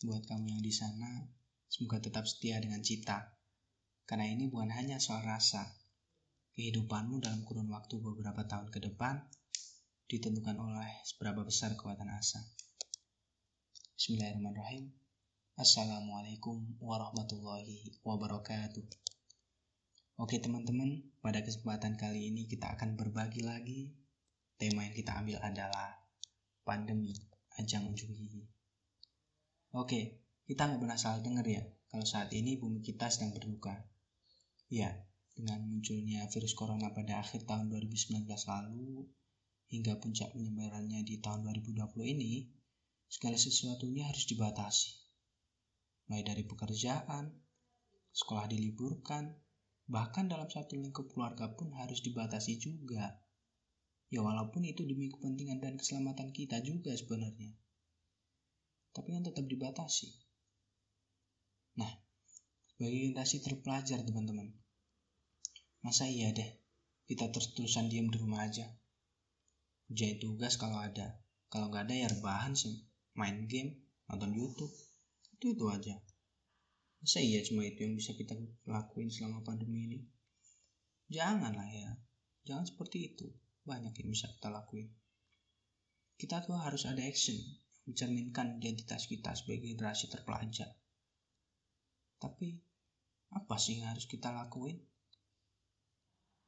buat kamu yang di sana, semoga tetap setia dengan cita. Karena ini bukan hanya soal rasa. Kehidupanmu dalam kurun waktu beberapa tahun ke depan ditentukan oleh seberapa besar kekuatan asa. Bismillahirrahmanirrahim. Assalamualaikum warahmatullahi wabarakatuh. Oke teman-teman, pada kesempatan kali ini kita akan berbagi lagi. Tema yang kita ambil adalah pandemi, ajang ujung gigi. Oke, kita nggak pernah salah dengar ya kalau saat ini bumi kita sedang berduka. Ya, dengan munculnya virus corona pada akhir tahun 2019 lalu hingga puncak penyebarannya di tahun 2020 ini, segala sesuatunya harus dibatasi. Mulai dari pekerjaan, sekolah diliburkan, bahkan dalam satu lingkup keluarga pun harus dibatasi juga. Ya walaupun itu demi kepentingan dan keselamatan kita juga sebenarnya tapi kan tetap dibatasi. Nah, sebagai generasi terpelajar teman-teman, masa iya deh kita terus-terusan diam di rumah aja? Kerjain tugas kalau ada, kalau nggak ada ya rebahan sih, main game, nonton YouTube, itu itu aja. Masa iya cuma itu yang bisa kita lakuin selama pandemi ini? Janganlah ya, jangan seperti itu. Banyak yang bisa kita lakuin. Kita tuh harus ada action, mencerminkan identitas kita sebagai generasi terpelajar. Tapi apa sih yang harus kita lakuin?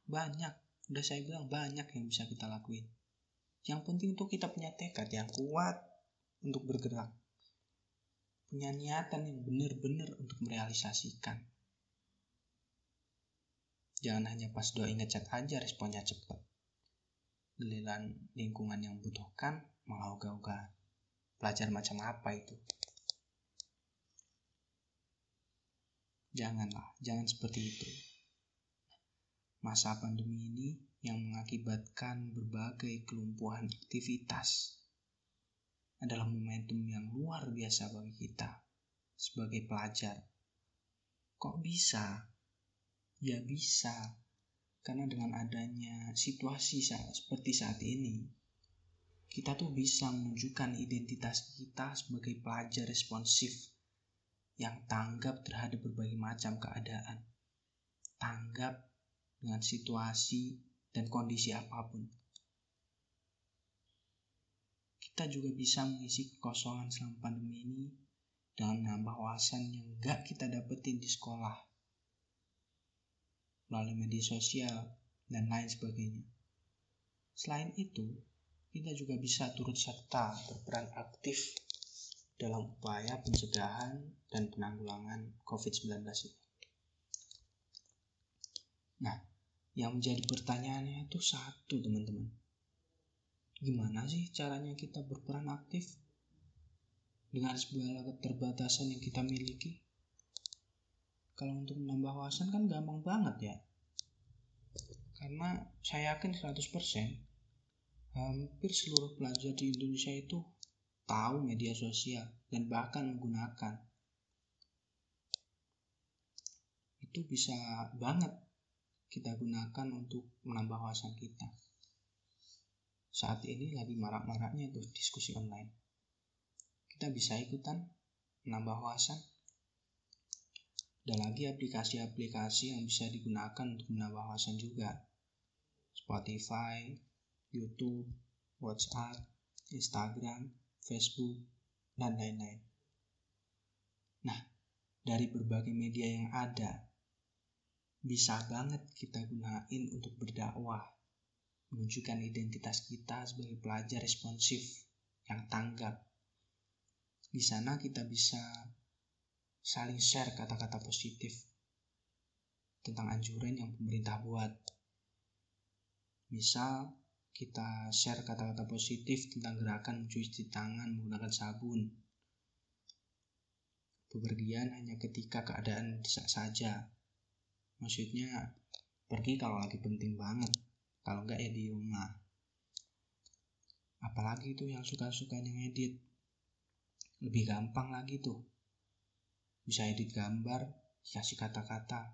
Banyak, udah saya bilang banyak yang bisa kita lakuin. Yang penting tuh kita punya tekad yang kuat untuk bergerak. Punya niatan yang benar-benar untuk merealisasikan. Jangan hanya pas doa ingat chat aja responnya cepat. Giliran lingkungan yang butuhkan malah ogah-ogahan pelajar macam apa itu janganlah jangan seperti itu masa pandemi ini yang mengakibatkan berbagai kelumpuhan aktivitas adalah momentum yang luar biasa bagi kita sebagai pelajar. Kok bisa? Ya bisa, karena dengan adanya situasi seperti saat ini, kita tuh bisa menunjukkan identitas kita sebagai pelajar responsif yang tanggap terhadap berbagai macam keadaan. Tanggap dengan situasi dan kondisi apa pun. Kita juga bisa mengisi kekosongan selama pandemi ini dengan menambah wawasan yang gak kita dapetin di sekolah melalui media sosial dan lain sebagainya. Selain itu, kita juga bisa turut serta berperan aktif dalam upaya pencegahan dan penanggulangan COVID-19 ini. Nah, yang menjadi pertanyaannya itu satu teman-teman. Gimana sih caranya kita berperan aktif dengan segala keterbatasan yang kita miliki? Kalau untuk menambah wawasan kan gampang banget ya. Karena saya yakin 100% hampir seluruh pelajar di Indonesia itu tahu media sosial dan bahkan menggunakan. Itu bisa banget kita gunakan untuk menambah wawasan kita. Saat ini lagi marak-maraknya tuh diskusi online. Kita bisa ikutan menambah wawasan. Ada lagi aplikasi-aplikasi yang bisa digunakan untuk menambah wawasan juga. Spotify, YouTube, WhatsApp, Instagram, Facebook, dan lain-lain. Nah, dari berbagai media yang ada, bisa banget kita gunain untuk berdakwah, menunjukkan identitas kita sebagai pelajar responsif yang tanggap. Di sana kita bisa saling share kata-kata positif tentang anjuran yang pemerintah buat. Misal, kita share kata-kata positif tentang gerakan mencuci tangan menggunakan sabun. Bepergian hanya ketika keadaan desak saja. Maksudnya, pergi kalau lagi penting banget. Kalau enggak ya di rumah. Apalagi tuh yang suka-suka yang edit. Lebih gampang lagi tuh. Bisa edit gambar, dikasih kata-kata,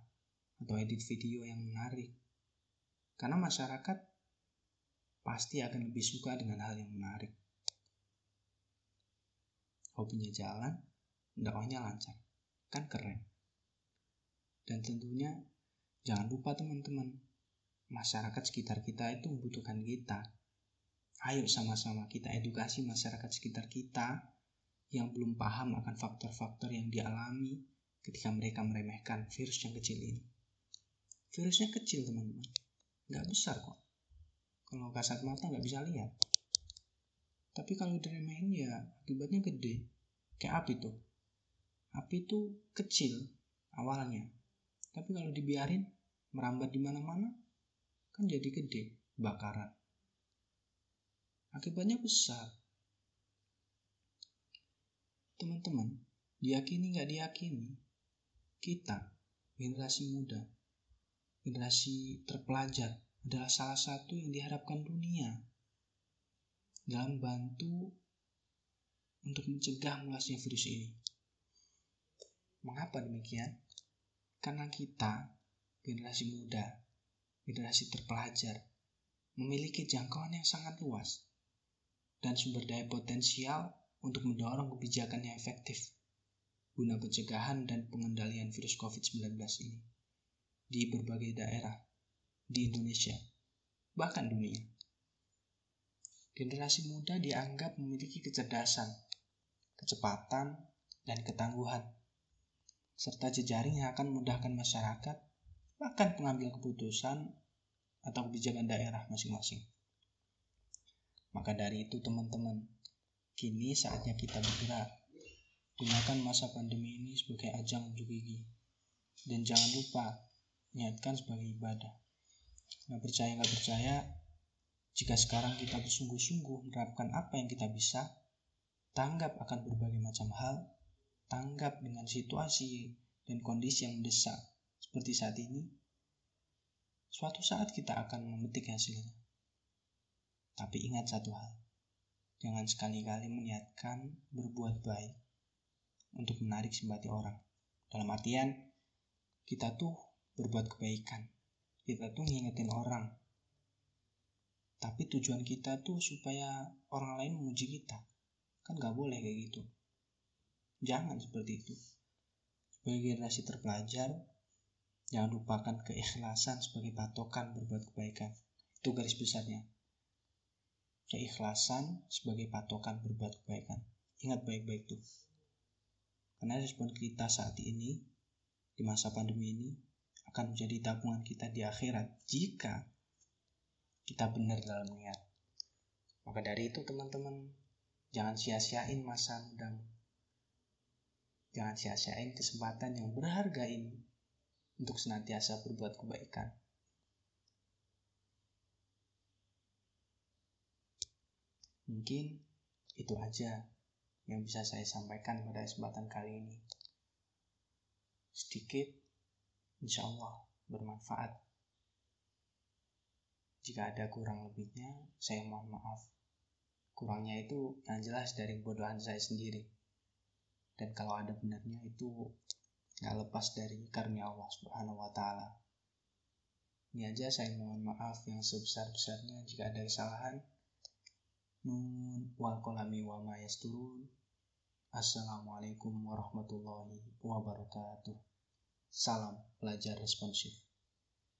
atau edit video yang menarik. Karena masyarakat pasti akan lebih suka dengan hal yang menarik. Hobinya jalan, dakwahnya lancar. Kan keren. Dan tentunya jangan lupa teman-teman masyarakat sekitar kita itu membutuhkan kita. Ayo sama-sama kita edukasi masyarakat sekitar kita yang belum paham akan faktor-faktor yang dialami ketika mereka meremehkan virus yang kecil ini. Virusnya kecil teman-teman. Nggak besar kok kalau kasat mata nggak bisa lihat. Tapi kalau diremehin ya akibatnya gede. Kayak api tuh. Api itu kecil awalnya tapi kalau dibiarin merambat di mana-mana kan jadi gede bakaran. Akibatnya besar. Teman-teman diyakini nggak diyakini kita generasi muda generasi terpelajar adalah salah satu yang diharapkan dunia dalam bantu untuk mencegah meluasnya virus ini. Mengapa demikian? Karena kita, generasi muda, generasi terpelajar, memiliki jangkauan yang sangat luas dan sumber daya potensial untuk mendorong kebijakan yang efektif guna pencegahan dan pengendalian virus COVID-19 ini di berbagai daerah di Indonesia, bahkan dunia. Generasi muda dianggap memiliki kecerdasan, kecepatan, dan ketangguhan, serta jejaring yang akan memudahkan masyarakat, bahkan pengambil keputusan atau kebijakan daerah masing-masing. Maka dari itu teman-teman, kini saatnya kita bergerak. Gunakan masa pandemi ini sebagai ajang unjuk gigi. Dan jangan lupa, niatkan sebagai ibadah nggak percaya nggak percaya. Jika sekarang kita bersungguh-sungguh menerapkan apa yang kita bisa tanggap akan berbagai macam hal tanggap dengan situasi dan kondisi yang mendesak seperti saat ini suatu saat kita akan memetik hasilnya. Tapi ingat satu hal jangan sekali-kali meniatkan berbuat baik untuk menarik simpati orang. Dalam artian kita tuh berbuat kebaikan kita tuh ngingetin orang. Tapi tujuan kita tuh supaya orang lain memuji kita. Kan gak boleh kayak gitu. Jangan seperti itu. Sebagai generasi terpelajar jangan lupakan keikhlasan sebagai patokan berbuat kebaikan. Itu garis besarnya. Keikhlasan sebagai patokan berbuat kebaikan. Ingat baik-baik tuh. Karena respon kita saat ini di masa pandemi ini akan menjadi tabungan kita di akhirat jika kita benar dalam niat. Maka dari itu teman-teman, jangan sia-siain masa mudamu. Jangan sia-siain kesempatan yang berharga ini untuk senantiasa berbuat kebaikan. Mungkin itu aja yang bisa saya sampaikan pada kesempatan kali ini. Sedikit insya Allah bermanfaat. Jika ada kurang lebihnya, saya mohon maaf. Kurangnya itu yang jelas dari kebodohan saya sendiri. Dan kalau ada benarnya itu nggak lepas dari karunia Allah Subhanahu wa taala. Ini aja saya mohon maaf yang sebesar-besarnya jika ada kesalahan. Nun wal kolami wa. Assalamualaikum warahmatullahi wabarakatuh. Salam pelajar responsif.